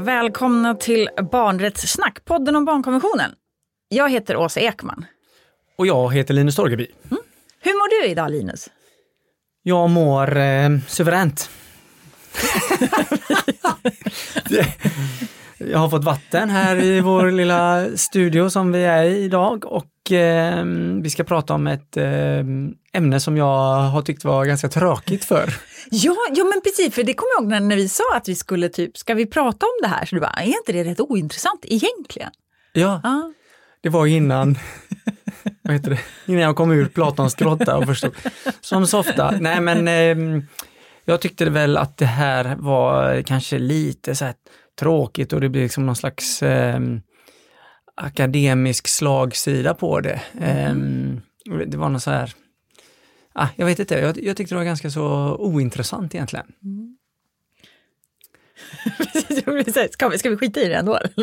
Välkomna till Barnrättssnack, podden om barnkonventionen. Jag heter Åsa Ekman. Och jag heter Linus Torgeby. Mm. Hur mår du idag Linus? Jag mår eh, suveränt. jag har fått vatten här i vår lilla studio som vi är i idag och eh, vi ska prata om ett eh, ämne som jag har tyckt var ganska tråkigt för. Ja, ja men precis, för det kommer jag ihåg när, när vi sa att vi skulle typ, ska vi prata om det här? Så du bara, är inte det rätt ointressant egentligen? Ja, ah. det var innan, vad heter det, innan jag kom ur Platons grotta och förstod. Som så ofta, nej men eh, jag tyckte väl att det här var kanske lite så här tråkigt och det blir liksom någon slags eh, akademisk slagsida på det. Mm. Eh, det var något så här, ah, jag vet inte, jag, jag tyckte det var ganska så ointressant egentligen. Mm. ska, vi, ska vi skita i det ändå?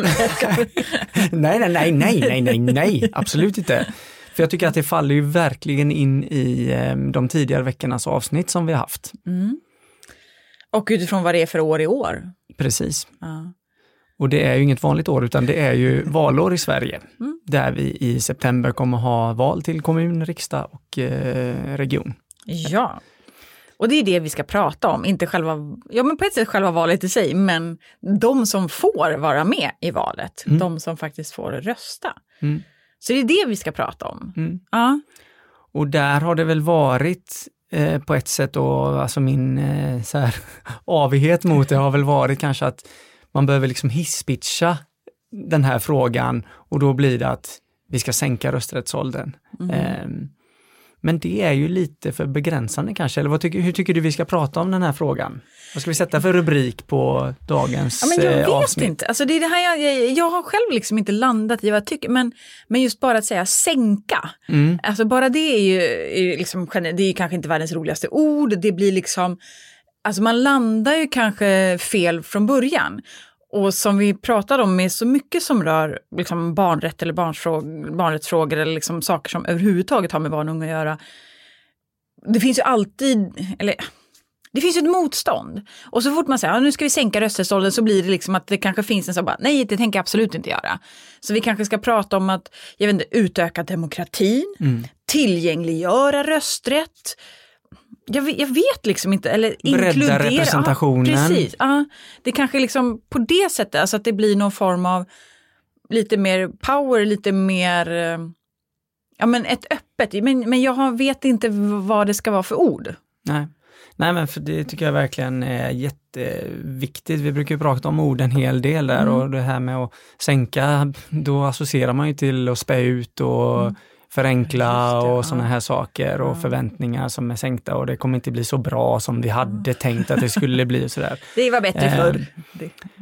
nej, nej, nej, nej, nej, nej, nej, absolut inte. För jag tycker att det faller ju verkligen in i eh, de tidigare veckornas avsnitt som vi har haft. Mm. Och utifrån vad det är för år i år. Precis. Ja. Och det är ju inget vanligt år utan det är ju valår i Sverige. Mm. Där vi i september kommer ha val till kommun, riksdag och eh, region. Ja. Och det är det vi ska prata om, inte själva, ja men på ett sätt själva valet i sig, men de som får vara med i valet, mm. de som faktiskt får rösta. Mm. Så det är det vi ska prata om. Mm. Ja. Och där har det väl varit eh, på ett sätt och alltså min eh, så här, avighet mot det har väl varit kanske att man behöver liksom hisspitcha den här frågan och då blir det att vi ska sänka rösträttsåldern. Mm. Eh, men det är ju lite för begränsande kanske, eller tycker, hur tycker du vi ska prata om den här frågan? Vad ska vi sätta för rubrik på dagens ja, men Jag vet avsnitt? inte, alltså det är det här jag, jag, har själv liksom inte landat i vad jag tycker, men, men just bara att säga sänka, mm. alltså bara det är ju, är liksom, det är kanske inte världens roligaste ord, det blir liksom, alltså man landar ju kanske fel från början. Och som vi pratade om med så mycket som rör liksom barnrätt eller barnrättsfrågor eller liksom saker som överhuvudtaget har med barn och unga att göra. Det finns ju alltid, eller det finns ju ett motstånd. Och så fort man säger att nu ska vi sänka rösträttsåldern så blir det liksom att det kanske finns en sån bara, nej det tänker jag absolut inte göra. Så vi kanske ska prata om att, jag vet inte, utöka demokratin, mm. tillgängliggöra rösträtt, jag, jag, vet liksom inte, eller Bredda inkludera. representationen. Ja, precis, ja, det kanske liksom på det sättet, alltså att det blir någon form av lite mer power, lite mer, eh, ja men ett öppet, men, men jag vet inte vad det ska vara för ord. Nej. Nej men för det tycker jag verkligen är jätteviktigt. Vi brukar ju prata om ord en hel del där mm. och det här med att sänka, då associerar man ju till att spä ut och mm förenkla det, och sådana här saker och förväntningar som är sänkta och det kommer inte bli så bra som vi hade tänkt att det skulle bli. Och sådär. Det var bättre eh, förr.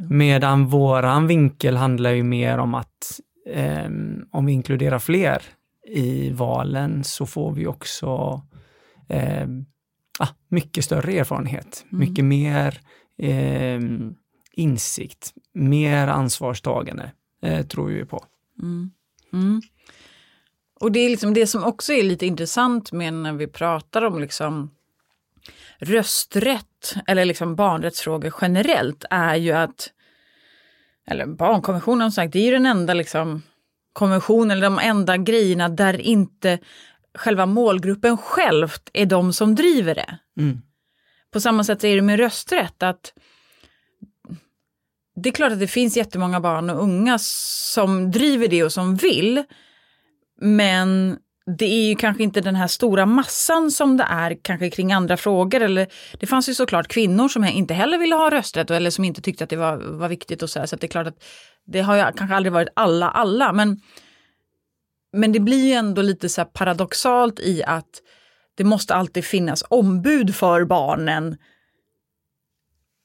Medan våran vinkel handlar ju mer om att eh, om vi inkluderar fler i valen så får vi också eh, ah, mycket större erfarenhet, mm. mycket mer eh, insikt, mer ansvarstagande eh, tror vi på. Mm. Mm. Och det är liksom det som också är lite intressant med när vi pratar om liksom rösträtt eller liksom barnrättsfrågor generellt är ju att, eller barnkonventionen som sagt, det är ju den enda liksom konventionen eller de enda grejerna där inte själva målgruppen självt är de som driver det. Mm. På samma sätt är det med rösträtt att det är klart att det finns jättemånga barn och unga som driver det och som vill. Men det är ju kanske inte den här stora massan som det är kanske kring andra frågor. Eller, det fanns ju såklart kvinnor som inte heller ville ha rösträtt eller som inte tyckte att det var, var viktigt. och Så, här, så det är klart att det har ju kanske aldrig varit alla, alla. Men, men det blir ju ändå lite så paradoxalt i att det måste alltid finnas ombud för barnen,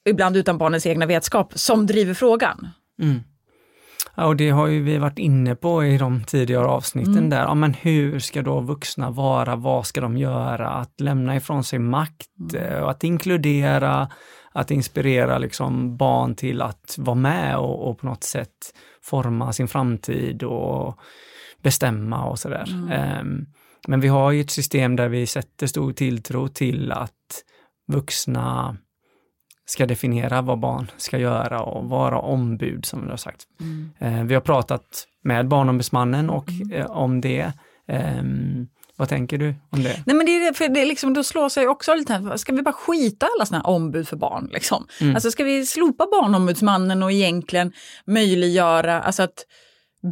ibland utan barnens egna vetskap, som driver frågan. Mm. Ja, och det har ju vi varit inne på i de tidigare avsnitten mm. där. Ja, men hur ska då vuxna vara? Vad ska de göra? Att lämna ifrån sig makt mm. Eh, och att inkludera, att inspirera liksom barn till att vara med och, och på något sätt forma sin framtid och bestämma och sådär. Mm. Um, men vi har ju ett system där vi sätter stor tilltro till att vuxna ska definiera vad barn ska göra och vara ombud som vi har sagt. Mm. Eh, vi har pratat med Barnombudsmannen och mm. eh, om det. Eh, vad tänker du om det? Nej men det är, för det är liksom, då slår sig också lite, ska vi bara skita alla sådana här ombud för barn? Liksom? Mm. Alltså ska vi slopa Barnombudsmannen och egentligen möjliggöra, alltså att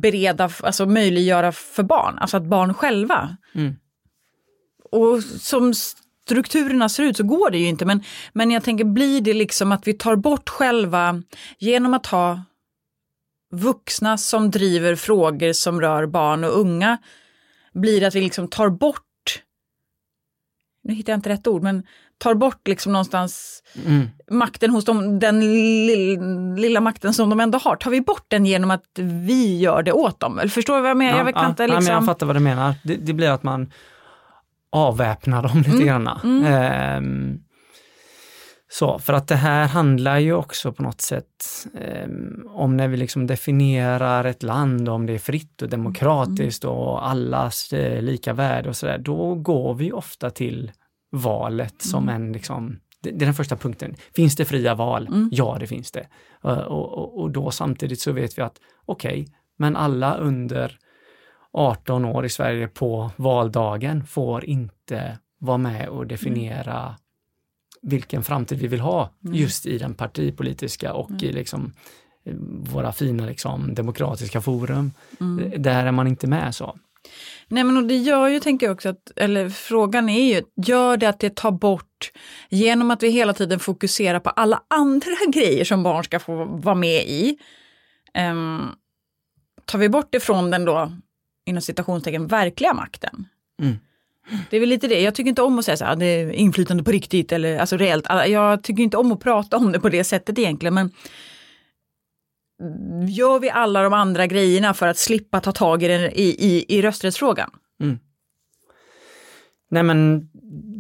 bereda, alltså möjliggöra för barn, alltså att barn själva. Mm. Och som strukturerna ser ut så går det ju inte, men, men jag tänker blir det liksom att vi tar bort själva, genom att ha vuxna som driver frågor som rör barn och unga, blir det att vi liksom tar bort, nu hittar jag inte rätt ord, men tar bort liksom någonstans mm. makten hos dem, den lilla, makten som de ändå har. Tar vi bort den genom att vi gör det åt dem? Eller förstår du vad jag menar? Ja, jag, kan inte, liksom... ja, jag fattar vad du menar. Det, det, blir att man avväpnar dem lite mm. grann. Mm. Ehm, så, för att det här handlar ju också på något sätt eh, om när vi liksom definierar ett land, om det är fritt och demokratiskt mm. och allas eh, lika värde och sådär, då går vi ofta till valet som mm. en liksom, det, det, är den första punkten. Finns det fria val? Mm. Ja, det finns det. Och, och, och, då samtidigt så vet vi att okej, okay, men alla under 18 år i Sverige på valdagen får inte vara med och definiera mm. vilken framtid vi vill ha mm. just i den partipolitiska och mm. i liksom eh, våra fina liksom, demokratiska forum. Mm. Där är man inte med så. Nej men och det gör ju, tänker jag också, att, eller frågan är ju, gör det att det tar bort, genom att vi hela tiden fokuserar på alla andra grejer som barn ska få vara med i, um, tar vi bort ifrån den då, inom citationstecken, verkliga makten? Mm. Det är väl lite det, jag tycker inte om att säga så här, det är inflytande på riktigt eller alltså reellt. Jag tycker inte om att prata om det på det sättet egentligen, men gör vi alla de andra grejerna för att slippa ta tag i, den, i, i, i rösträttsfrågan? Mm. Nej men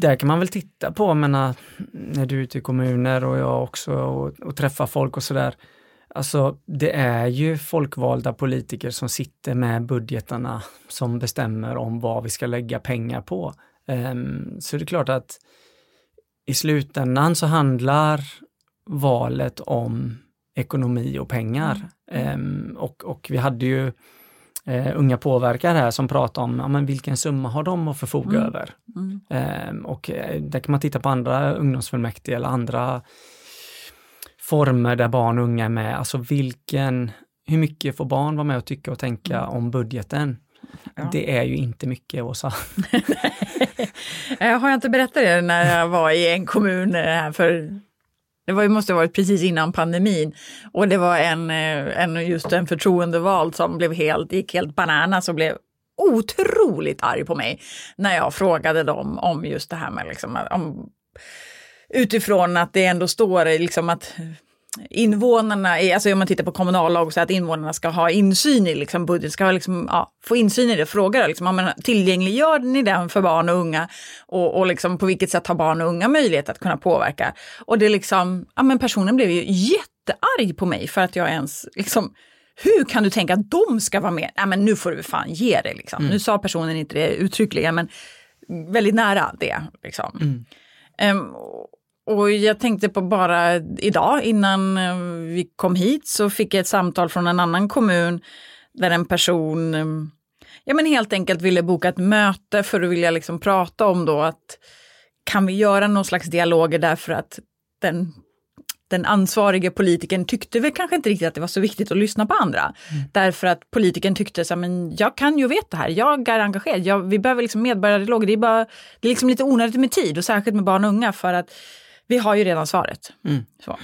där kan man väl titta på, menar, när du är ute i kommuner och jag också och, och träffar folk och sådär. Alltså det är ju folkvalda politiker som sitter med budgetarna som bestämmer om vad vi ska lägga pengar på. Um, så det är klart att i slutändan så handlar valet om ekonomi och pengar. Mm. Um, och, och vi hade ju uh, unga påverkare här som pratade om ja, men vilken summa har de att förfoga mm. över. Mm. Um, och uh, där kan man titta på andra ungdomsfullmäktige eller andra former där barn och unga är med. Alltså vilken, hur mycket får barn vara med och tycka och tänka mm. om budgeten? Ja. Det är ju inte mycket, Åsa. Har jag inte berättat det när jag var i en kommun här för det var, måste ha varit precis innan pandemin. Och det var en, eh, en, just en förtroendevald som blev helt, gick helt bananas och blev otroligt arg på mig när jag frågade dem om just det här med liksom, om, utifrån att det ändå står liksom att invånarna, alltså om man tittar på kommunallag, så att invånarna ska ha insyn i liksom budget, ska liksom, ja, få insyn i det. Frågar liksom, ja, tillgängliggör ni den för barn och unga? Och, och liksom, på vilket sätt har barn och unga möjlighet att kunna påverka? Och det liksom, ja men personen blev ju jättearg på mig för att jag ens liksom, hur kan du tänka att de ska vara med? Nej men nu får du fan ge det liksom. Mm. Nu sa personen inte det uttryckligen men väldigt nära det. Liksom. Mm. Um, och jag tänkte på bara idag innan eh, vi kom hit så fick jag ett samtal från en annan kommun där en person eh, ja, men helt enkelt ville boka ett möte för att vilja liksom prata om då att kan vi göra någon slags dialoger därför att den, den ansvarige politikern tyckte väl kanske inte riktigt att det var så viktigt att lyssna på andra. Mm. Därför att politikern tyckte så här, men jag kan ju veta det här, jag är engagerad, jag, vi behöver liksom medborgardialoger, det är, bara, det är liksom lite onödigt med tid och särskilt med barn och unga för att vi har ju redan svaret. Mm. Så.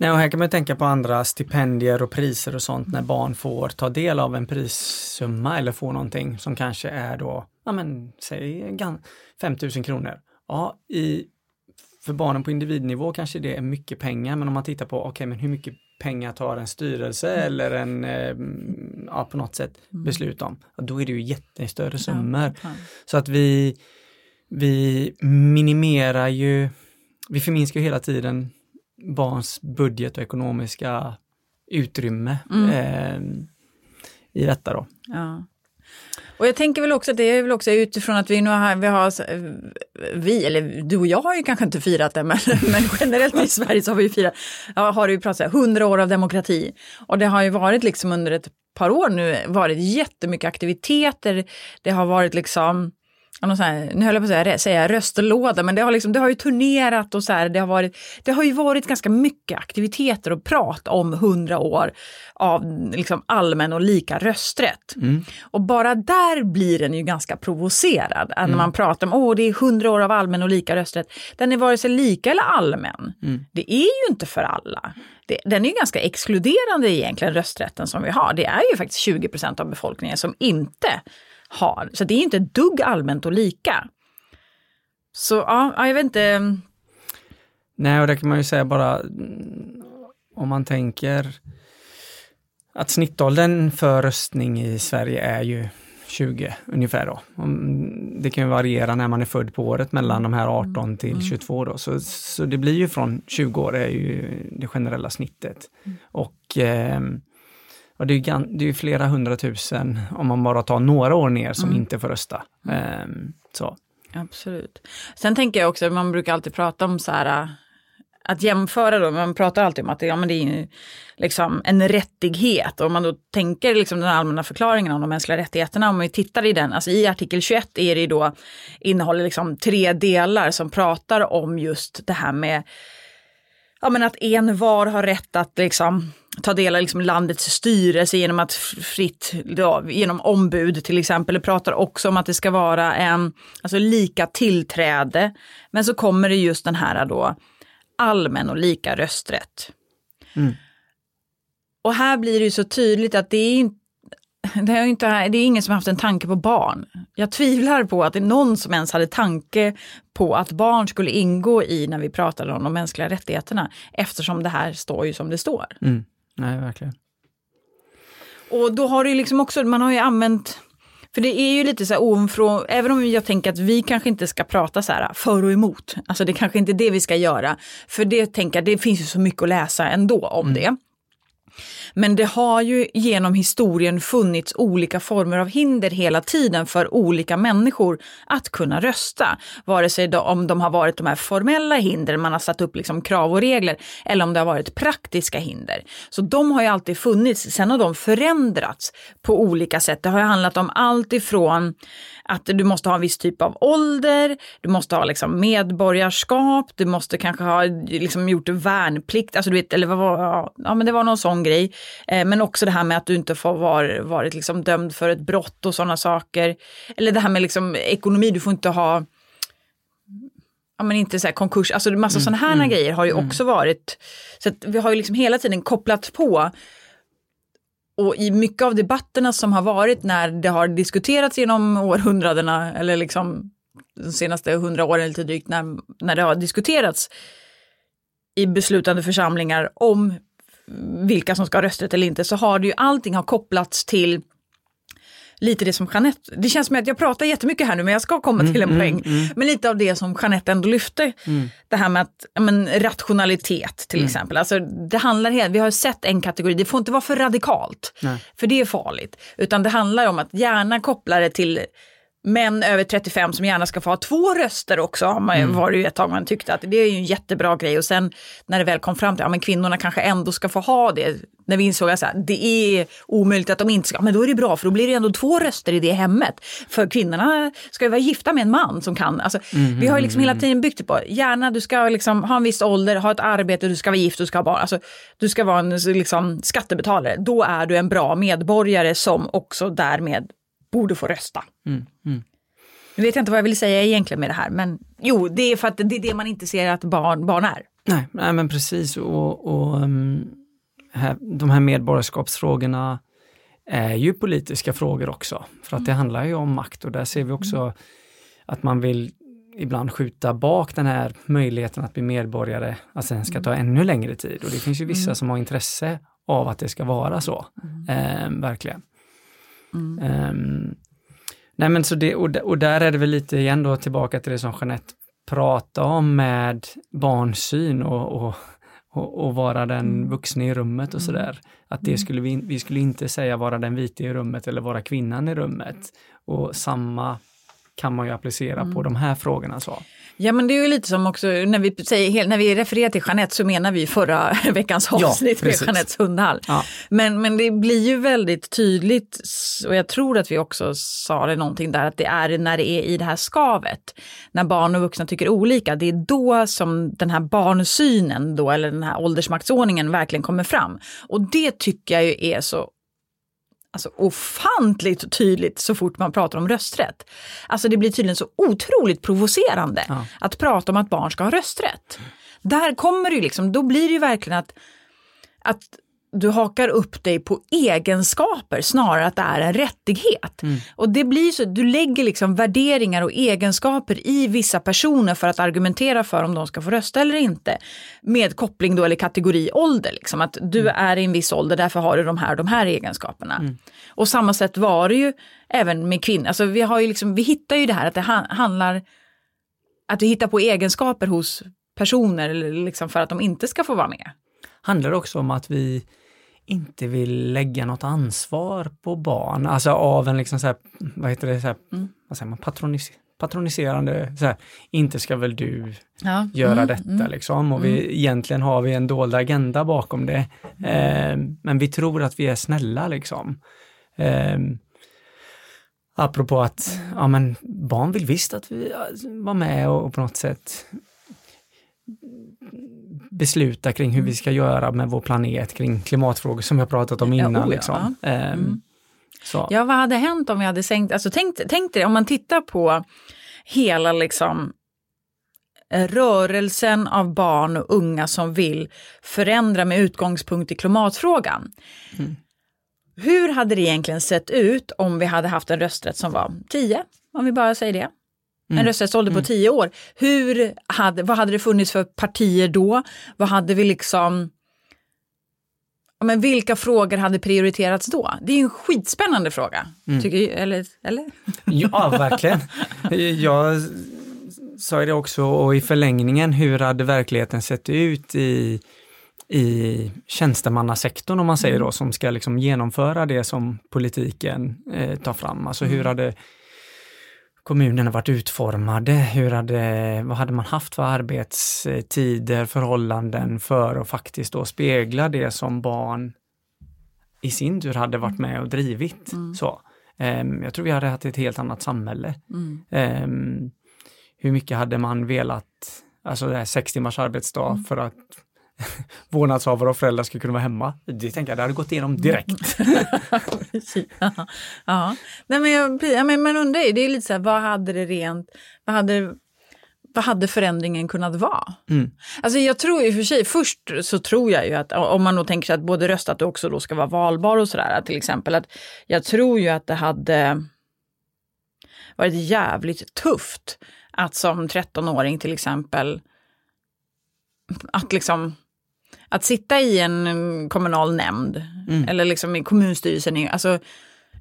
Nej, och här kan man tänka på andra stipendier och priser och sånt när barn får ta del av en prissumma eller får någonting som kanske är då, ja men säg 5000 kronor. Ja, i, för barnen på individnivå kanske det är mycket pengar, men om man tittar på, okej, okay, men hur mycket pengar tar en styrelse mm. eller en, eh, ja på något sätt mm. beslut om, ja, då är det ju jättestörre summor. Så att vi, vi minimerar ju vi förminskar hela tiden barns budget och ekonomiska utrymme mm. eh, i detta då. Ja. Och jag tänker väl också att det är väl också utifrån att vi nu har, vi har, vi, eller du och jag har ju kanske inte firat det, men, men generellt i Sverige så har vi ju firat, har det ju pratat hundra år av demokrati. Och det har ju varit liksom under ett par år nu varit jättemycket aktiviteter. Det har varit liksom någon sån här, nu höll jag på att säga, säga röstlåda, men det har, liksom, det har ju turnerat och så här, det har, varit, det har ju varit ganska mycket aktiviteter och prat om hundra år av liksom allmän och lika rösträtt. Mm. Och bara där blir den ju ganska provocerad, mm. när man pratar om åh det är hundra år av allmän och lika rösträtt. Den är vare sig lika eller allmän. Mm. Det är ju inte för alla. Det, den är ju ganska exkluderande egentligen, rösträtten som vi har. Det är ju faktiskt 20 procent av befolkningen som inte har. Så det är inte dugg allmänt och lika. Så ja, jag vet inte. Nej, och det kan man ju säga bara om man tänker att snittåldern för röstning i Sverige är ju 20 ungefär då. Det kan ju variera när man är född på året mellan de här 18 till 22 mm. då. Så, så det blir ju från 20 år är ju det generella snittet. Mm. Och eh, och det är, det är flera hundratusen om man bara tar några år ner som mm. inte får rösta. Um, så. Absolut. Sen tänker jag också, man brukar alltid prata om så här, att jämföra då, man pratar alltid om att ja, men det är liksom en rättighet. Och om man då tänker liksom den allmänna förklaringen om de mänskliga rättigheterna, om vi tittar i den, alltså i artikel 21 är det då, innehåller liksom tre delar som pratar om just det här med ja, men att en var har rätt att liksom ta del av liksom landets styrelse genom att fritt, då, genom ombud till exempel. Det pratar också om att det ska vara en, alltså lika tillträde. Men så kommer det just den här då allmän och lika rösträtt. Mm. Och här blir det ju så tydligt att det är inte det är, inte, det är ingen som har haft en tanke på barn. Jag tvivlar på att det är någon som ens hade tanke på att barn skulle ingå i när vi pratade om de mänskliga rättigheterna. Eftersom det här står ju som det står. Mm. Nej, verkligen. Och då har det liksom också, man har ju använt för det är ju lite så här ovanifrån, även om jag tänker att vi kanske inte ska prata så här för och emot. Alltså det kanske inte är det vi ska göra. För det tänker jag, det finns ju så mycket att läsa ändå om mm. det. Men det har ju genom historien funnits olika former av hinder hela tiden för olika människor att kunna rösta. Vare sig då, om de har varit de här formella hinder, man har satt upp liksom krav och regler, eller om det har varit praktiska hinder. Så de har ju alltid funnits, sen har de förändrats på olika sätt. Det har ju handlat om allt ifrån att du måste ha en viss typ av ålder, du måste ha liksom medborgarskap, du måste kanske ha liksom gjort värnplikt, alltså du vet, eller vad var, ja men det var någon sån grej. Eh, men också det här med att du inte får vara varit liksom dömd för ett brott och sådana saker. Eller det här med liksom ekonomi, du får inte ha ja, men inte så här konkurs, alltså massa mm, sådana här mm, grejer har ju mm. också varit, så att vi har ju liksom hela tiden kopplat på och i mycket av debatterna som har varit när det har diskuterats genom århundradena, eller liksom de senaste hundra åren lite drygt, när, när det har diskuterats i beslutande församlingar om vilka som ska ha rösträtt eller inte, så har det ju allting har kopplats till lite det som Jeanette, det känns som att jag pratar jättemycket här nu men jag ska komma till en mm, poäng. Mm, mm. Men lite av det som Jeanette ändå lyfte, mm. det här med att, men, rationalitet till mm. exempel. Alltså, det handlar helt, vi har sett en kategori, det får inte vara för radikalt, Nej. för det är farligt. Utan det handlar om att gärna koppla det till män över 35 som gärna ska få ha två röster också, har man, mm. var det ju ett tag man tyckte att det är ju en jättebra grej. Och sen när det väl kom fram till att ja, kvinnorna kanske ändå ska få ha det, när vi insåg att det är omöjligt att de inte ska, men då är det bra för då blir det ändå två röster i det hemmet. För kvinnorna ska ju vara gifta med en man som kan. Alltså, mm. Vi har ju liksom hela tiden byggt det på, gärna du ska liksom ha en viss ålder, ha ett arbete, du ska vara gift, du ska ha barn. Alltså, du ska vara en liksom, skattebetalare. Då är du en bra medborgare som också därmed borde få rösta. Mm, mm. Nu vet jag inte vad jag vill säga egentligen med det här, men jo, det är för att det är det man inte ser att barn, barn är. Nej, nej men precis och, och um, här, de här medborgarskapsfrågorna är ju politiska frågor också. För att det handlar ju om makt och där ser vi också mm. att man vill ibland skjuta bak den här möjligheten att bli medborgare, att sen ska ta ännu längre tid. Och det finns ju vissa mm. som har intresse av att det ska vara så, mm. eh, verkligen. Mm. Um, nej men så det, och, och där är det väl lite igen då tillbaka till det som Jeanette pratade om med barnsyn och, och, och, och vara den Mm. vuxna i rummet och sådär. Att det skulle vi, vi skulle inte säga vara den vita i rummet eller vara kvinnan i rummet. Och samma kan man ju applicera Mm. på de här frågorna. Så. Ja men det är ju lite som också när vi, säger, när vi refererar till Jeanette så menar vi förra veckans Ja, avsnitt med precis. Jeanettes hundhall. Ja. Men, men det blir ju väldigt tydligt och jag tror att vi också sa det någonting där att det är när det är i det här skavet. När barn och vuxna tycker olika, det är då som den här barnsynen då eller den här åldersmaktsordningen verkligen kommer fram. Och det tycker jag ju är så alltså ofantligt tydligt så fort man pratar om rösträtt. Alltså det blir tydligen så otroligt provocerande Ja. att prata om att barn ska ha rösträtt. Där kommer det ju liksom, då blir det ju verkligen att, att du hakar upp dig på egenskaper snarare att det är en rättighet. Och det blir så, du lägger liksom värderingar och egenskaper i vissa personer för att argumentera för om de ska få rösta eller inte. Med koppling då eller kategori ålder, liksom att du är i en viss ålder, därför har du de här, de här egenskaperna. Och samma sätt var det ju även med kvinnor, alltså vi, har ju liksom, vi hittar ju det här att det ha- handlar, att vi hittar på egenskaper hos personer liksom för att de inte ska få vara med. Handlar det också om att vi inte vill lägga något ansvar på barn, alltså av en liksom så här, vad heter det, så här, Mm. vad säger man, patronis patroniserande, så här, inte ska väl du Ja. göra Mm, detta mm. liksom och vi, egentligen har vi en dold agenda bakom det. Eh, men vi tror att vi är snälla liksom. Eh, apropå att ja, men barn vill visst att vi var med och, och på något sätt besluta kring hur vi ska göra med vår planet, kring klimatfrågor som vi har pratat om Ja, innan. oh ja. liksom. Eh, Mm. så. Ja, vad hade hänt om vi hade sänkt, alltså tänk, tänk dig om man tittar på hela liksom eh, rörelsen av barn och unga som vill förändra med utgångspunkt i klimatfrågan. Mm. Hur hade det egentligen sett ut om vi hade haft en rösträtt som var 10, om vi bara säger det? En Mm. rösträttsålder på 10 år. Hur hade, vad hade det funnits för partier då? Vad hade vi liksom... Ja, men vilka frågor hade prioriterats då? Det är ju en skitspännande fråga. Mm. Tycker, eller, eller? Ja, verkligen. Jag sa ju det också och i förlängningen, hur hade verkligheten sett ut i, i tjänstemannasektorn om man säger då, som ska liksom genomföra det som politiken eh, tar fram. Alltså hur hade kommunerna varit utformade? Hur hade, vad hade man haft för arbetstider, förhållanden för att faktiskt då spegla det som barn i sin tur hade varit med och drivit. Så. Ehm, jag tror vi hade haft ett helt annat samhälle. Mm. Ehm, hur mycket hade man velat, alltså det här sex timmars arbetsdag för att vårdnadshavare och föräldrar skulle kunna vara hemma? Det tänker jag, det hade gått igenom direkt. Ja. ja. Nej, men jag, ja, men man undrar ju, det är lite så här, vad hade det rent, vad hade, vad hade förändringen kunnat vara? Mm. Alltså jag tror i och för sig, först så tror jag ju att om man då tänker sig att både röstat och också då ska vara valbar och sådär, till exempel, att jag tror ju att det hade varit jävligt tufft att som 13-åring till exempel, att liksom att sitta i en mm, kommunal nämnd Mm. eller liksom i kommunstyrelsen, alltså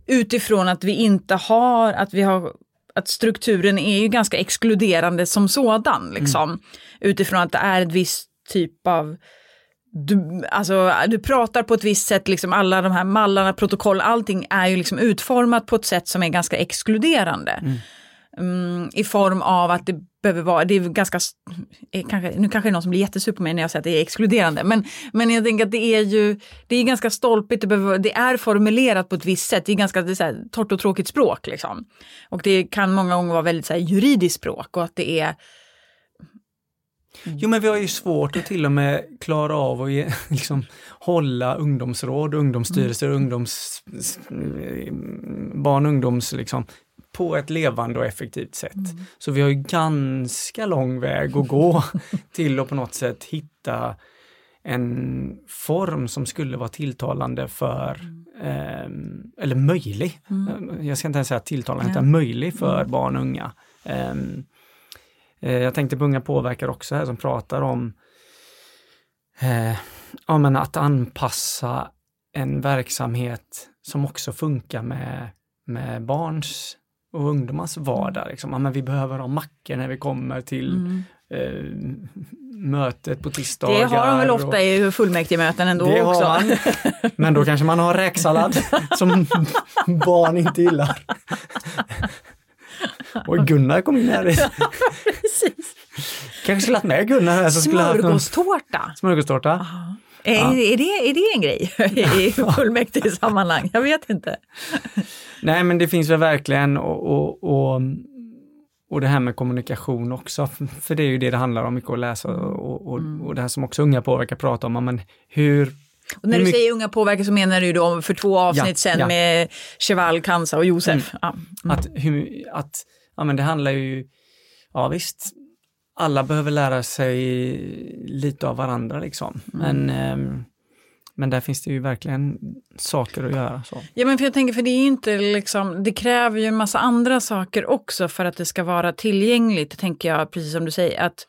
utifrån att vi inte har, att vi har att strukturen är ju ganska exkluderande som sådan. Liksom. Utifrån att det är ett visst typ av du, alltså, du pratar på ett visst sätt, liksom alla de här mallarna, protokoll, allting är ju liksom utformat på ett sätt som är ganska exkluderande. Mm, I form av att det behöver vara, det är ganska, kanske, nu kanske det är någon som blir jättesur på mig när jag säger att det är exkluderande, men, men jag tänker att det är ju, det är ganska stolpigt, det, behöver, det är formulerat på ett visst sätt, det är ganska det är här, torrt och tråkigt språk liksom. Och det kan många gånger vara väldigt så här, juridiskt språk och att det är Jo men vi har ju svårt att till och med klara av att ge, liksom, hålla ungdomsråd, ungdomsstyrelser, ungdoms, barn och ungdoms liksom, på ett levande och effektivt sätt. Så vi har ju ganska lång väg att gå till att på något sätt hitta en form som skulle vara tilltalande för, ehm, eller möjlig, jag ska inte ens säga tilltalande, utan möjlig för barn och unga. Ehm, eh, jag tänkte på Unga påverkar också här som pratar om eh, ja, men att anpassa en verksamhet som också funkar med, med barns och ungdomars vardag. Liksom. Ja, men vi behöver ha mackor när vi kommer till mm, eh, mötet på tisdagar. Det har de väl ofta och, i fullmäktigemöten ändå det också. Har man. Men då kanske man har räksallad som barn inte gillar. Och Gunnar kom in här. Precis. Kanske skulle haft med Gunnar här. så skulle ha haft någon- Smörgåstårta. Smörgåstårta. Är, är, det, är det en grej i fullmäktige sammanhang? Jag vet inte. Nej men det finns väl verkligen och, och, och, och det här med kommunikation också, för det är ju det det handlar om mycket att läsa och, och, och det här som också unga påverkar prata om, men hur Och när du säger unga påverkar så menar du då för två avsnitt Ja, sen ja. med Cheval, Kansa och Josef. Ja. Att, hur, att, ja men det handlar ju, ja visst, alla behöver lära sig lite av varandra liksom. Men, ehm, men där finns det ju verkligen saker att göra. Så. Ja men för jag tänker, för det är inte liksom, det kräver ju en massa andra saker också för att det ska vara tillgängligt, tänker jag, precis som du säger, att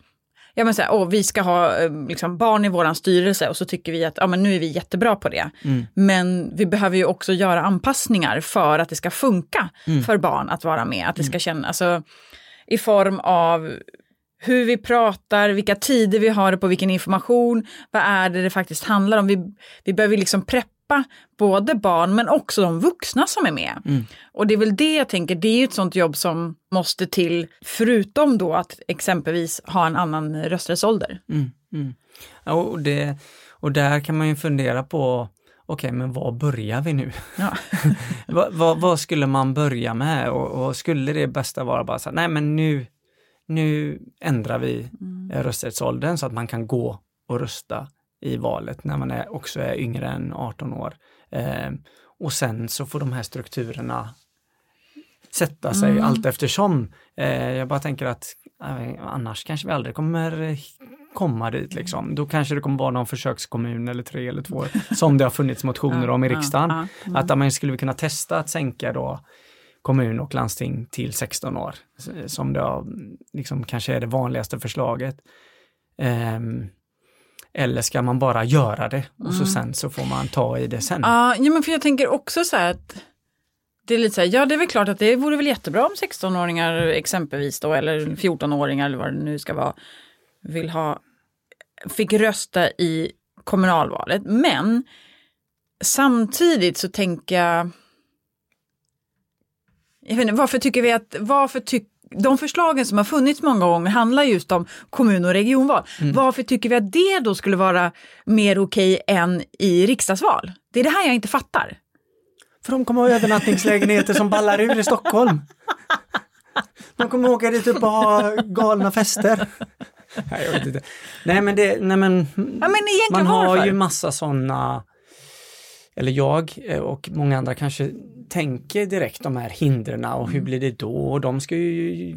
Ja men så här, åh, vi ska ha eh, liksom, barn i våran styrelse och så tycker vi att ja, men nu är vi jättebra på det. Men vi behöver ju också göra anpassningar för att det ska funka för barn att vara med. Att det ska kännas, alltså, i form av hur vi pratar, vilka tider vi har på vilken information, vad är det det faktiskt handlar om. Vi, vi behöver liksom preppa både barn men också de vuxna som är med. Och det är väl det jag tänker, det är ju ett sånt jobb som måste till, förutom då att exempelvis ha en annan rösträttsålder. Mm, mm. Ja, och, det, och där kan man ju fundera på, okej men var börjar vi nu? Ja. vad, vad, vad skulle man börja med och, och skulle det bästa vara bara så här, nej men nu, nu ändrar vi mm. rösträttsåldern så att man kan gå och rösta i valet när man är, också är yngre än 18 år. Eh, och sen så får de här strukturerna sätta sig Mm. allt eftersom. Eh, jag bara tänker att eh, annars kanske vi aldrig kommer eh, komma dit liksom. Då kanske det kommer vara någon försökskommun eller tre eller två som det har funnits motioner om i riksdagen. Att man skulle kunna testa att sänka då kommun och landsting till 16 år. Som har, liksom, kanske är det vanligaste förslaget. Ehm, eller ska man bara göra det och så sen så får man ta i det sen. Ja, men för jag tänker också så här att det är lite så här, ja det är väl klart att det vore väl jättebra om 16-åringar exempelvis då, eller 14-åringar eller vad det nu ska vara, vill ha, fick rösta i kommunalvalet. Men samtidigt så tänker jag, jag vet inte, varför tycker vi att, varför tycker de förslagen som har funnits många gånger handlar just om kommun och regionval. Varför tycker vi att det då skulle vara mer okej än i riksdagsval? Det är det här jag inte fattar. För de kommer ha övernattningslägenheter som ballar ur i Stockholm. De kommer åka dit upp och ha galna fester. Nej, jag vet inte. Nej, men det, nej men, Ja, men man har varför? ju massa sådana, eller jag eh, och många andra kanske tänker direkt de här hindren och Mm. hur blir det då? Och de ska ju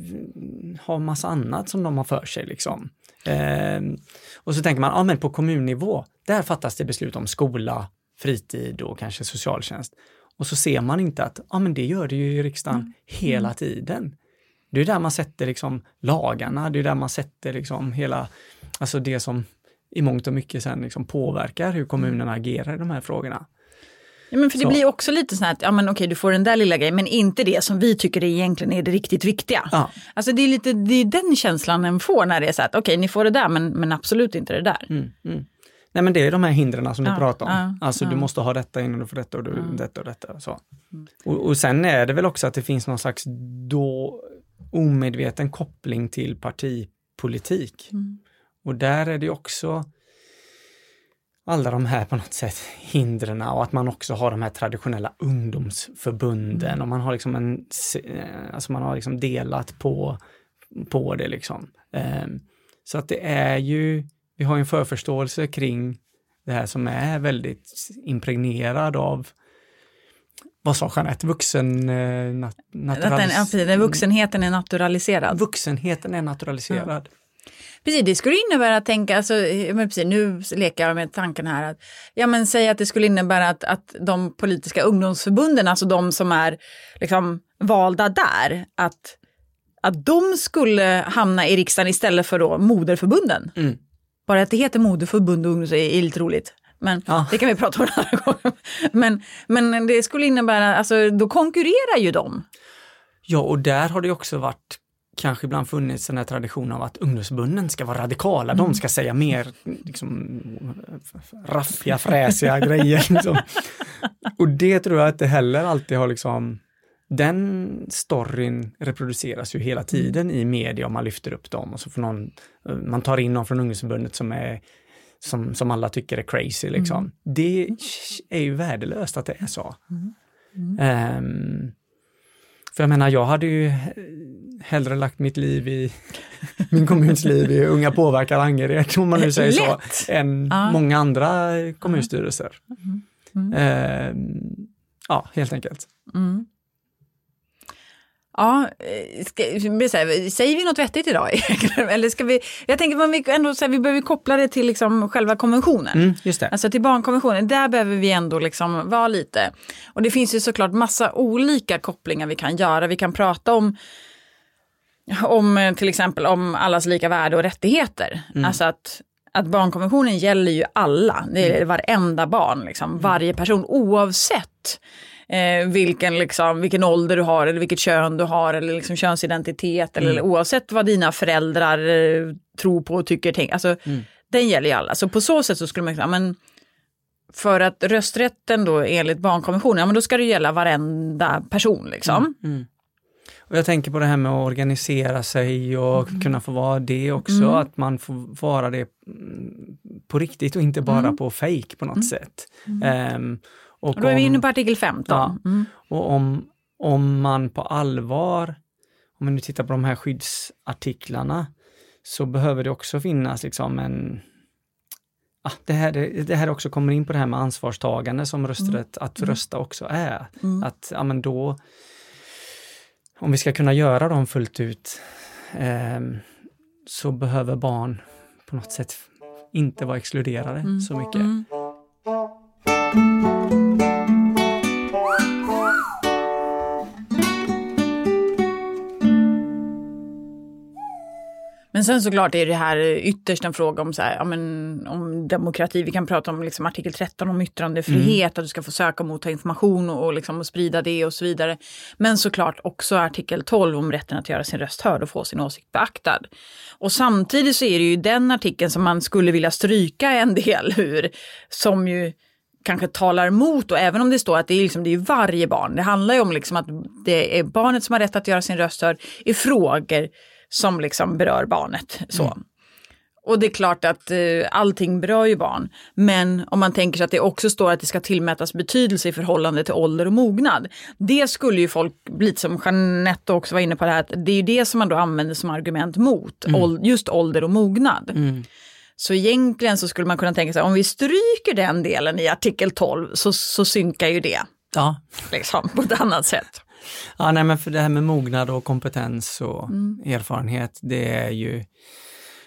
ha massa annat som de har för sig liksom. Ehm, och så tänker man, ja men på kommunnivå, där fattas det beslut om skola, fritid och kanske socialtjänst. Och så ser man inte att, ja men det gör det ju i riksdagen Mm. hela tiden. Det är där man sätter liksom lagarna, det är där man sätter liksom hela, alltså det som i mångt och mycket sen liksom påverkar hur kommunerna agerar i de här frågorna. Ja, men för det Så. blir också lite så här att, ja men okej du får den där lilla grejen men inte det som vi tycker egentligen är det riktigt viktiga. Ja. Alltså det är lite, det är den känslan en får när det är så här att okej ni får det där men, men absolut inte det där. Mm, mm. Nej men det är de här hindren som Ja, du pratar om. ja, alltså du måste ha detta innan du får detta och du, detta och detta. Så. Och, och sen är det väl också att det finns någon slags då omedveten koppling till partipolitik. Och där är det också alla de här på något sätt hindren och att man också har de här traditionella ungdomsförbunden och man har liksom en, eh, alltså man har liksom delat på, på det liksom. Ehm, Så att det är ju, vi har ju en förförståelse kring det här som är väldigt impregnerad av vad sa Jeanette? Vuxen... Eh, nat, naturalis- den vuxenheten är naturaliserad. Vuxenheten är naturaliserad. Precis, det skulle innebära att tänka, alltså, men precis, nu leker jag med tanken här att, ja men säg att det skulle innebära att, att de politiska ungdomsförbunden, alltså de som är liksom valda där, att, att de skulle hamna i riksdagen istället för då moderförbunden. Mm. Bara att det heter moderförbund och ungdoms är, är lite roligt. Men Ja. det kan vi prata om en annan gång. Men, men det skulle innebära, alltså då konkurrerar ju de. Ja, och där har det också varit kanske ibland funnits den här traditionen av att ungdomsförbunden ska vara radikala, de ska säga mer liksom, raffiga, fräsiga grejer. Liksom. Och det tror jag inte heller alltid har liksom den storyn reproduceras ju hela tiden i media om man lyfter upp dem och så får någon, man tar in någon från ungdomsförbundet som är som, som alla tycker är crazy liksom. Mm. Det är ju värdelöst att det är så. Mm. Mm. Um, för jag menar, jag hade ju hellre lagt mitt liv i min kommuns liv i Unga påverkar Angered, om man nu säger så, än ja. många andra kommunstyrelser. Mm. Uh, ja, helt enkelt. Mm. Ja, eh, ska, här, säger vi något vettigt idag? Eller ska vi, jag tänker att vi, ändå, så här, vi behöver koppla det till liksom själva konventionen. Mm, just det. Alltså till barnkonventionen, där behöver vi ändå liksom vara lite. Och det finns ju såklart massa olika kopplingar vi kan göra. Vi kan prata om om eh, till exempel om allas lika värde och rättigheter. Mm. Alltså att, att barnkonventionen gäller ju alla, det är mm. varenda barn, liksom, varje person oavsett eh, vilken, liksom, vilken ålder du har eller vilket kön du har eller liksom könsidentitet mm. eller oavsett vad dina föräldrar eh, tror på och tycker. Tänk, alltså, mm. Den gäller ju alla. Så på så sätt så skulle man säga, men för att rösträtten då enligt barnkonventionen, ja men då ska det gälla varenda person liksom. Mm. mm. Och jag tänker på det här med att organisera sig och mm. kunna få vara det också, mm. att man får vara det på riktigt och inte bara mm. på fejk på något mm. sätt. Um, och, då är vi inne på artikel 15. Ja, mm. Och om, om man på allvar, om man nu tittar på de här skyddsartiklarna, så behöver det också finnas liksom en Ah, det, här, det här också kommer in på det här med ansvarstagande som rösträtt, mm. att mm. rösta också är. Mm. Att ja, men då, om vi ska kunna göra dem fullt ut, eh, så behöver barn på något sätt inte vara exkluderade mm. så mycket. Men sen såklart är det här ytterst en fråga om, så här, ja, men, om demokrati. Vi kan prata om liksom, artikel 13 om yttrandefrihet, mm. att du ska få söka och motta information och, och, liksom, och sprida det och så vidare. Men såklart också artikel 12 om rätten att göra sin röst hörd och få sin åsikt beaktad. Och samtidigt så är det ju den artikeln som man skulle vilja stryka en del ur, som ju kanske talar emot och även om det står att det är, liksom, det är varje barn. Det handlar ju om liksom att det är barnet som har rätt att göra sin röst hörd i frågor som liksom berör barnet. Så. Mm. Och det är klart att eh, allting berör ju barn. Men om man tänker sig att det också står att det ska tillmätas betydelse i förhållande till ålder och mognad. Det skulle ju folk, lite som Jeanette också var inne på det här, att det är ju det som man då använder som argument mot, mm. just ålder och mognad. Mm. Så egentligen så skulle man kunna tänka sig om vi stryker den delen i artikel 12 så, så synkar ju det. Ja. Liksom, på ett annat sätt. Ja, nej, men för det här med mognad och kompetens och mm. erfarenhet, det är ju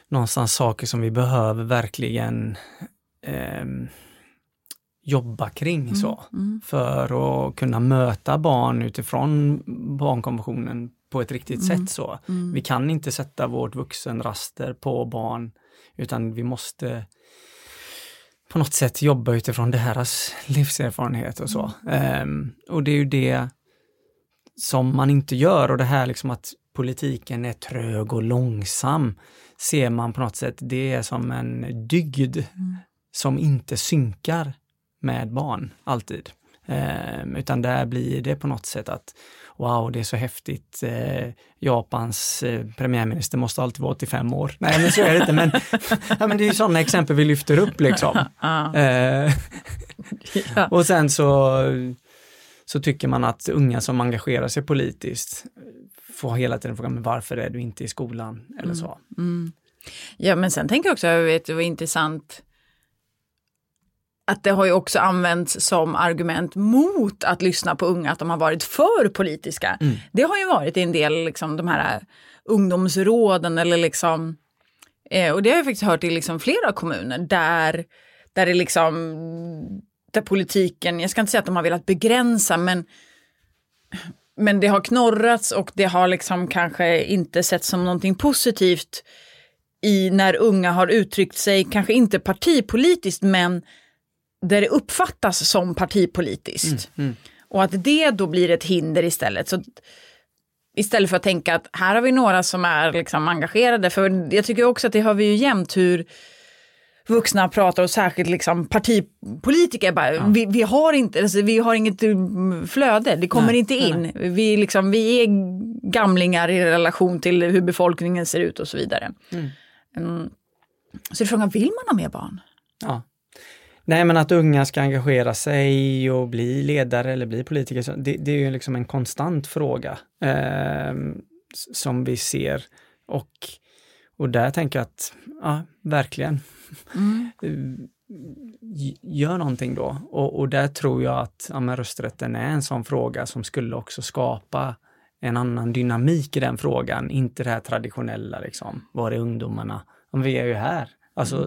någonstans saker som vi behöver verkligen eh, jobba kring mm. så. Mm. För att kunna möta barn utifrån barnkonventionen på ett riktigt sätt mm. så. Mm. Vi kan inte sätta vårt vuxenraster på barn, utan vi måste på något sätt jobba utifrån deras livserfarenhet och så. Um, och det är ju det som man inte gör och det här liksom att politiken är trög och långsam ser man på något sätt, det är som en dygd mm. som inte synkar med barn alltid. Eh, utan där blir det på något sätt att wow, det är så häftigt. Eh, Japans eh, premiärminister måste alltid vara 85 år. Nej, men så är det inte. Men, ja, men det är sådana exempel vi lyfter upp liksom. Eh, och sen så så tycker man att unga som engagerar sig politiskt får hela tiden frågan, men varför är du inte i skolan? Eller mm. så. Mm. Ja, men sen tänker jag också, jag vet, det var intressant att det har ju också använts som argument mot att lyssna på unga, att de har varit för politiska. Mm. Det har ju varit i en del, liksom, de här ungdomsråden eller liksom, eh, och det har jag faktiskt hört i liksom flera kommuner där, där det liksom politiken, jag ska inte säga att de har velat begränsa, men, men det har knorrats och det har liksom kanske inte sett som någonting positivt i när unga har uttryckt sig, kanske inte partipolitiskt, men där det uppfattas som partipolitiskt. Mm, mm. Och att det då blir ett hinder istället. Så Istället för att tänka att här har vi några som är liksom engagerade. För jag tycker också att det har vi ju jämt hur vuxna pratar och särskilt liksom partipolitiker. Bara, ja. vi, vi, har inte, alltså, vi har inget mm, flöde, det kommer nej, inte in. Nej. Vi, liksom, vi är gamlingar i relation till hur befolkningen ser ut och så vidare. Mm. Mm. Så är frågan, vill man ha mer barn? Ja. Nej men att unga ska engagera sig och bli ledare eller bli politiker, det, det är ju liksom en konstant fråga eh, som vi ser. Och, och där tänker jag att, ja, verkligen. Mm. Gör någonting då. Och, och där tror jag att ja, rösträtten är en sån fråga som skulle också skapa en annan dynamik i den frågan, inte det här traditionella liksom, var är ungdomarna? Om vi är ju här. Alltså,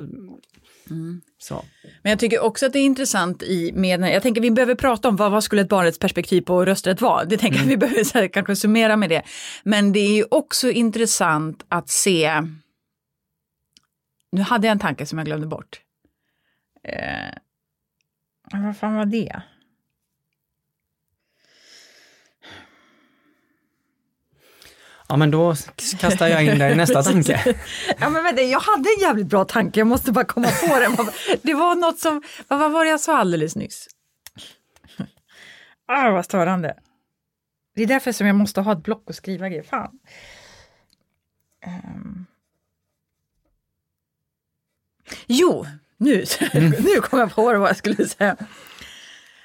mm. Så. Men jag tycker också att det är intressant i med, jag tänker vi behöver prata om vad, vad skulle ett perspektiv på rösträtt vara? Det tänker mm. vi behöver så här, kanske summera med det. Men det är ju också intressant att se, nu hade jag en tanke som jag glömde bort. Eh, vad fan var det? Ja men då kastar jag in dig i nästa tanke. ja men vänta, jag hade en jävligt bra tanke, jag måste bara komma på den. Det var något som, vad var det jag sa alldeles nyss? Ah, vad störande. Det är därför som jag måste ha ett block och skriva grejer. Fan. Um. Jo, nu, mm. nu kom jag på vad jag skulle säga.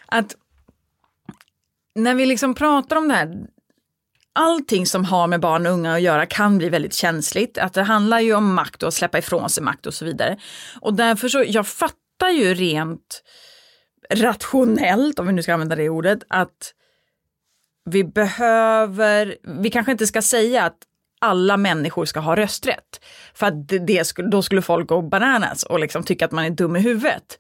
Att när vi liksom pratar om det här, allting som har med barn och unga att göra kan bli väldigt känsligt. Att det handlar ju om makt och att släppa ifrån sig makt och så vidare. Och därför så, jag fattar ju rent rationellt, om vi nu ska använda det ordet, att vi behöver, vi kanske inte ska säga att alla människor ska ha rösträtt. För att det, skulle, då skulle folk gå bananas och liksom tycka att man är dum i huvudet.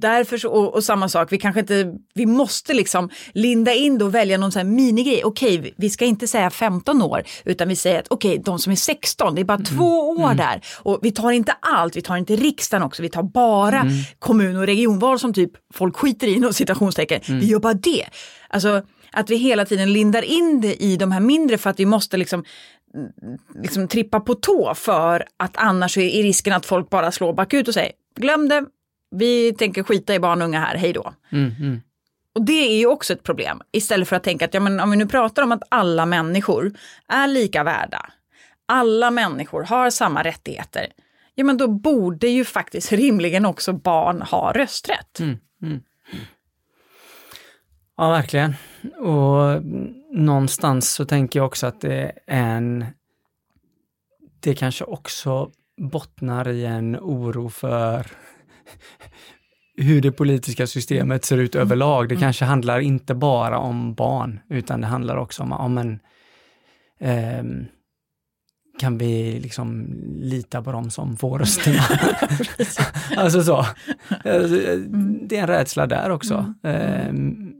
Därför så, och, och, samma sak, vi kanske inte, vi måste liksom linda in det och välja någon sån här minigrej. Okej, vi ska inte säga 15 år, utan vi säger att okej, de som är 16, det är bara mm. två år mm. där. Och vi tar inte allt, vi tar inte riksdagen också, vi tar bara mm. kommun och regionval som typ folk skiter i, citationstecken. Mm. Vi gör bara det. Alltså, att vi hela tiden lindar in det i de här mindre för att vi måste liksom liksom trippa på tå för att annars är risken att folk bara slår bakut och säger glöm det, vi tänker skita i barn och unga här, hej då. Mm, mm. Och det är ju också ett problem. Istället för att tänka att ja, men om vi nu pratar om att alla människor är lika värda, alla människor har samma rättigheter, ja men då borde ju faktiskt rimligen också barn ha rösträtt. Mm, mm. Ja, verkligen. Och någonstans så tänker jag också att det är en... Det kanske också bottnar i en oro för hur det politiska systemet ser ut mm. överlag. Det mm. kanske handlar inte bara om barn, utan det handlar också om, om en eh, kan vi liksom lita på dem som får rösterna? alltså så. Mm. Det är en rädsla där också, eh,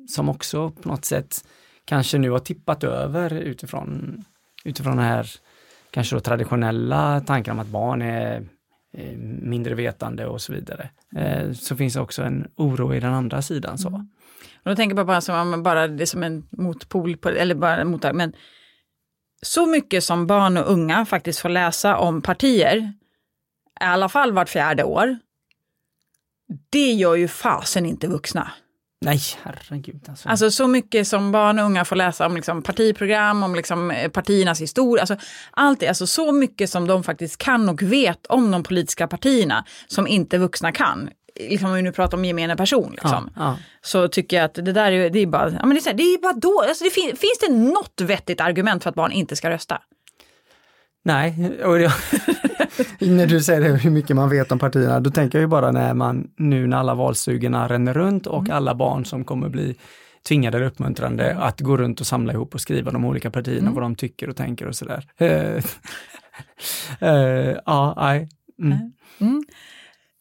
som också på något sätt kanske nu har tippat över utifrån, utifrån den här kanske då traditionella tanken om att barn är Eh, mindre vetande och så vidare. Eh, så finns det också en oro i den andra sidan. Så. Mm. Och då tänker jag bara som bara det som en motpol, på, eller bara mot, men så mycket som barn och unga faktiskt får läsa om partier, i alla fall vart fjärde år, det gör ju fasen inte vuxna. Nej, herregud. Alltså. alltså så mycket som barn och unga får läsa om liksom partiprogram, om liksom eh, partiernas historia. Alltså, allt det, alltså så mycket som de faktiskt kan och vet om de politiska partierna som inte vuxna kan. Liksom, om vi nu pratar om gemene person. Liksom, ja, ja. Så tycker jag att det där är, det är bara, ja, men det är, det är bara då, alltså det fin, finns det något vettigt argument för att barn inte ska rösta? Nej, och jag, när du säger hur mycket man vet om partierna, då tänker jag ju bara när man nu när alla valsugerna ränner runt och mm. alla barn som kommer bli tvingade eller uppmuntrande mm. att gå runt och samla ihop och skriva de olika partierna, mm. vad de tycker och tänker och sådär. uh, ja, nej. Mm.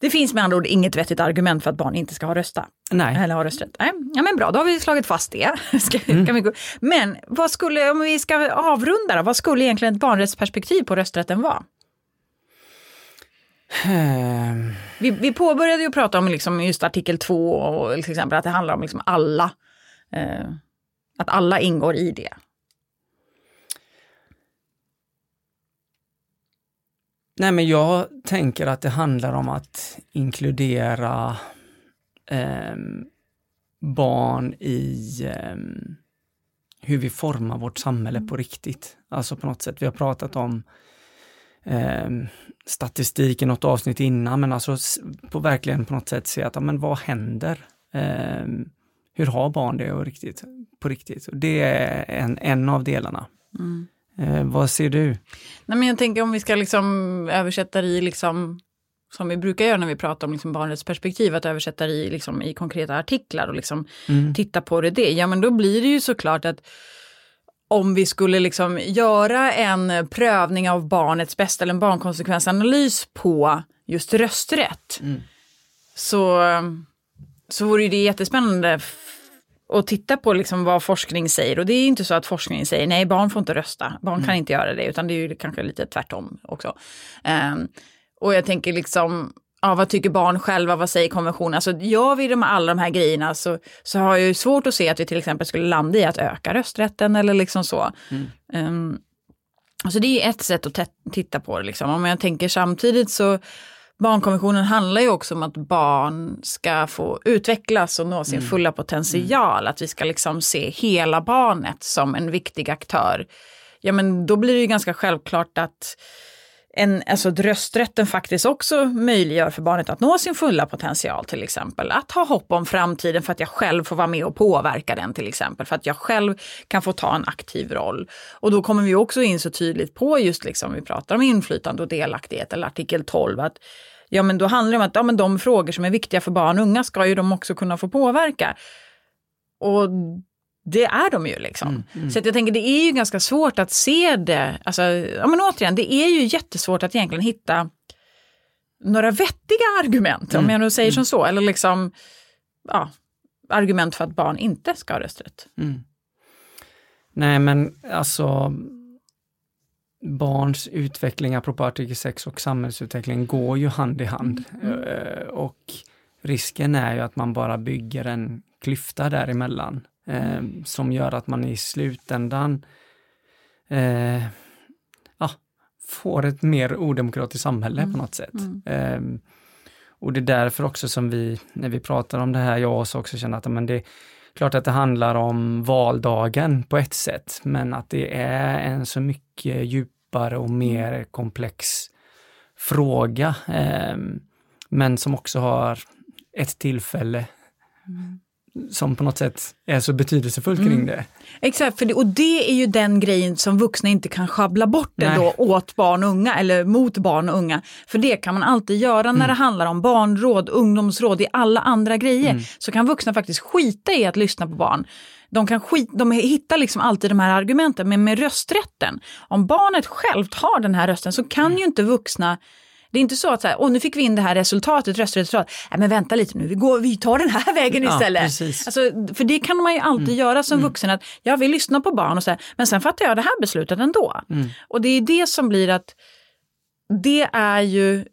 Det finns med andra ord inget vettigt argument för att barn inte ska ha rösta. Nej. Eller ha rösträtt. Nej. Ja men bra, då har vi slagit fast det. ska, mm. vi gå. Men vad skulle, om vi ska avrunda då, vad skulle egentligen ett barnrättsperspektiv på rösträtten vara? Hmm. Vi, vi påbörjade ju prata om liksom just artikel 2 och till exempel att det handlar om liksom alla. Eh, att alla ingår i det. Nej men jag tänker att det handlar om att inkludera eh, barn i eh, hur vi formar vårt samhälle på riktigt. Alltså på något sätt, vi har pratat om eh, statistik i något avsnitt innan, men alltså på verkligen på något sätt se att, men vad händer? Eh, hur har barn det och riktigt, på riktigt? Och det är en, en av delarna. Mm. Eh, vad ser du? Nej, men jag tänker om vi ska liksom översätta det i, liksom, som vi brukar göra när vi pratar om liksom barnets perspektiv, att översätta det i, liksom, i konkreta artiklar och liksom mm. titta på det, det. Ja men då blir det ju såklart att om vi skulle liksom göra en prövning av barnets bästa eller en barnkonsekvensanalys på just rösträtt mm. så, så vore det jättespännande att titta på liksom vad forskning säger. Och det är inte så att forskningen säger nej, barn får inte rösta, barn mm. kan inte göra det, utan det är ju kanske lite tvärtom också. Um, och jag tänker liksom, ja, vad tycker barn själva, vad säger konventionen? Alltså gör vi de, alla de här grejerna så, så har jag ju svårt att se att vi till exempel skulle landa i att öka rösträtten eller liksom så. Mm. Um, så det är ett sätt att titta på det. Liksom. Om jag tänker samtidigt så barnkonventionen handlar ju också om att barn ska få utvecklas och nå sin mm. fulla potential. Mm. Att vi ska liksom se hela barnet som en viktig aktör. Ja men då blir det ju ganska självklart att en, alltså rösträtten faktiskt också möjliggör för barnet att nå sin fulla potential till exempel. Att ha hopp om framtiden för att jag själv får vara med och påverka den till exempel. För att jag själv kan få ta en aktiv roll. Och då kommer vi också in så tydligt på just liksom, vi pratar om inflytande och delaktighet eller artikel 12, att ja men då handlar det om att ja, men de frågor som är viktiga för barn och unga ska ju de också kunna få påverka. Och det är de ju liksom. Mm, mm. Så jag tänker det är ju ganska svårt att se det. Alltså, ja, men återigen, det är ju jättesvårt att egentligen hitta några vettiga argument, mm, om jag nu säger mm. som så. Eller liksom, ja, argument för att barn inte ska ha rösträtt. Mm. Nej men alltså barns utveckling, apropå artikel 6 och samhällsutveckling, går ju hand i hand. Mm. Eh, och risken är ju att man bara bygger en klyfta däremellan eh, som gör att man i slutändan eh, ja, får ett mer odemokratiskt samhälle mm. på något sätt. Mm. Eh, och det är därför också som vi, när vi pratar om det här, jag också, också känner att men det är klart att det handlar om valdagen på ett sätt, men att det är en så mycket djupare och mer komplex fråga, eh, men som också har ett tillfälle mm som på något sätt är så betydelsefullt kring mm. det. Exakt, för det, och det är ju den grejen som vuxna inte kan schabbla bort det då åt barn och unga eller mot barn och unga. För det kan man alltid göra mm. när det handlar om barnråd, ungdomsråd, i alla andra grejer. Mm. Så kan vuxna faktiskt skita i att lyssna på barn. De, kan skit, de hittar liksom alltid de här argumenten, men med rösträtten, om barnet självt har den här rösten så kan mm. ju inte vuxna det är inte så att så här, Åh, nu fick vi in det här resultatet, röstresultat. Nej, men vänta lite nu, vi, går, vi tar den här vägen istället. Ja, alltså, för det kan man ju alltid mm. göra som mm. vuxen, att jag vill lyssna på barn och så här, men sen fattar jag det här beslutet ändå. Mm. Och det är det som blir att det är ju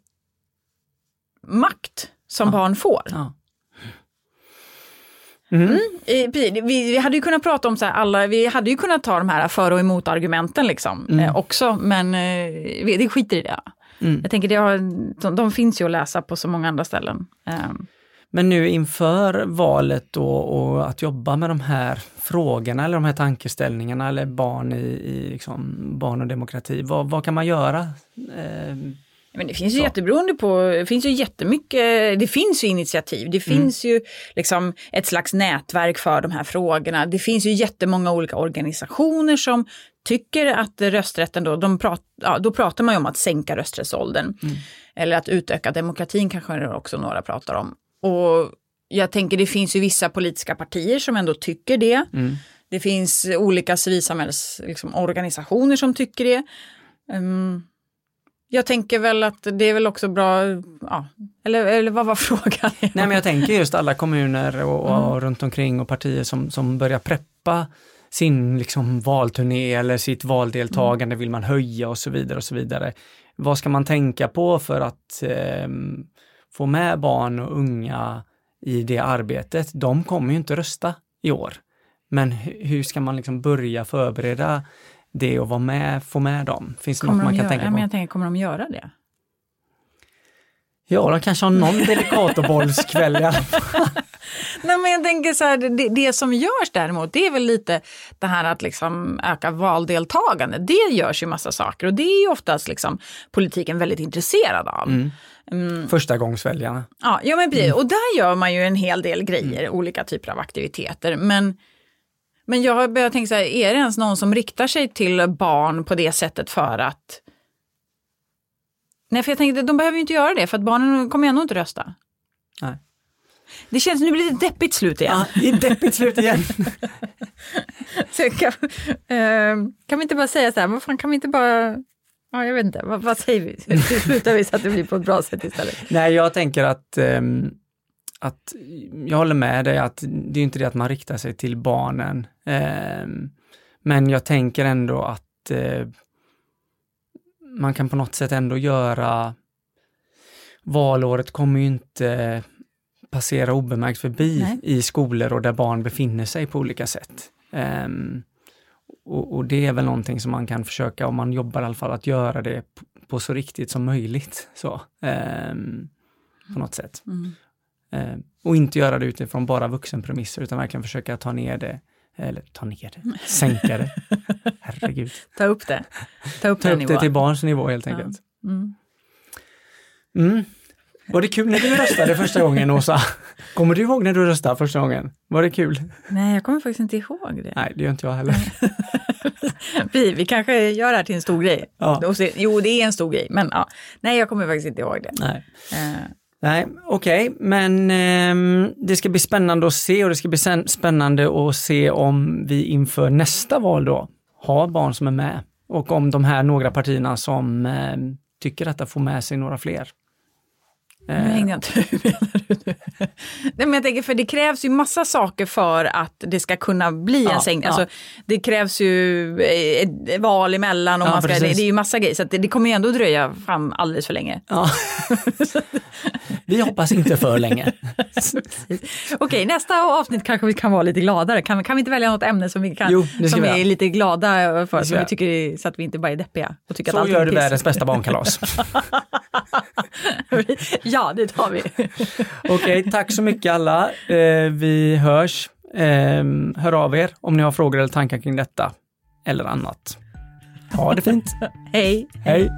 makt som ja. barn får. Ja. Mm. Mm. Vi, vi, hade ju kunnat prata om så här alla, vi hade ju kunnat ta de här för och emot argumenten liksom mm. eh, också, men eh, det skiter i det. Mm. Jag tänker, det har, de, de, finns ju att läsa på så många andra ställen. Um. Men nu inför valet och, och, att jobba med de här frågorna eller de här tankeställningarna eller barn i, i liksom, barn och demokrati, vad, vad kan man göra? Eh, men det finns ju så. jätteberoende på, det finns ju jättemycket, det finns ju initiativ, det mm. finns mm. ju liksom ett slags nätverk för de här frågorna. Det finns ju jättemånga olika organisationer som tycker att rösträtten då, de prat, ja, då pratar man ju om att sänka rösträttsåldern. Mm. Eller att utöka demokratin kanske också några pratar om. Och jag tänker det finns ju vissa politiska partier som ändå tycker det. Mm. Det finns olika civilsamhällsorganisationer liksom, som tycker det. Um, jag tänker väl att det är väl också bra, ja, eller, eller vad var frågan? Nej men jag tänker just alla kommuner och, och mm. runt omkring och partier som, som börjar preppa sin liksom valturné eller sitt valdeltagande vill man höja och så vidare och så vidare. Vad ska man tänka på för att eh, få med barn och unga i det arbetet? De kommer ju inte rösta i år. Men hur ska man liksom börja förbereda det och vara med, få med dem? Finns det kommer något man kan göra, tänka på? Men jag tänker, kommer de göra det? Ja, de kanske har någon delikatobollskväll i alla fall. Nej, men jag tänker så här, det, det som görs däremot, det är väl lite det här att liksom öka valdeltagande. Det görs ju massa saker och det är ju oftast liksom politiken väldigt intresserad av. Mm. Mm. Första gångsväljarna. Ja, ja men precis. Mm. Och där gör man ju en hel del grejer, mm. olika typer av aktiviteter. Men, men jag har börjat tänka så här, är det ens någon som riktar sig till barn på det sättet för att Nej, för jag tänkte de behöver ju inte göra det för att barnen kommer ändå inte rösta. Nej. Det känns, nu blir det deppigt slut igen. Ja, det är deppigt slut igen. kan, uh, kan vi inte bara säga så här, vad fan kan vi inte bara Ja, jag vet inte, vad, vad säger vi? Hur slutar vi så att det blir på ett bra sätt istället? Nej, jag tänker att, um, att jag håller med dig att det är inte det att man riktar sig till barnen. Um, men jag tänker ändå att uh, man kan på något sätt ändå göra valåret kommer ju inte passera obemärkt förbi Nej. i skolor och där barn befinner sig på olika sätt. Um, och, och, det är väl någonting som man kan försöka, om man jobbar i alla fall, att göra det på, så riktigt som möjligt. Så, um, på något sätt. Mm. Um, och inte göra det utifrån bara vuxenpremisser utan verkligen försöka ta ner det eller ta ner det, sänka det. Herregud. Ta upp det. Ta upp, Ta upp det till barns nivå helt enkelt. Ja. Mm. Mm. Var det kul när du röstade första gången, Åsa? Kommer du ihåg när du röstade första gången? Var det kul? Nej, jag kommer faktiskt inte ihåg det. Nej, det gör inte jag heller. vi, vi kanske gör det här till en stor grej. Ja. Jo, det är en stor grej, men ja. nej, jag kommer faktiskt inte ihåg det. Nej. Uh. Nej, okej, okay. men eh, det ska bli spännande att se och det ska bli spännande att se om vi inför nästa val då har barn som är med och om de här några partierna som eh, tycker att det får med sig några fler. Nu hängde jag inte? Nej, men jag tänker, för det krävs ju massa saker för att det ska kunna bli en sänkning. Ja. Alltså, det krävs ju ett val emellan och ja, man ska, det, det, är ju massa grejer. Så det, det, kommer ju ändå dröja fram alldeles för länge. Ja. vi hoppas inte för länge. Okej, nästa avsnitt kanske vi kan vara lite gladare. Kan, kan vi inte välja något ämne som vi, kan, jo, som vi är lite glada för, så, vi tycker, så att vi inte bara är deppiga? Och tycker så att gör du världens bästa barnkalas. Ja, det tar vi. Okej, okay, tack så mycket alla. Eh, vi hörs. Eh, hör av er om ni har frågor eller tankar kring detta eller annat. Ha det fint. Hej. Hej.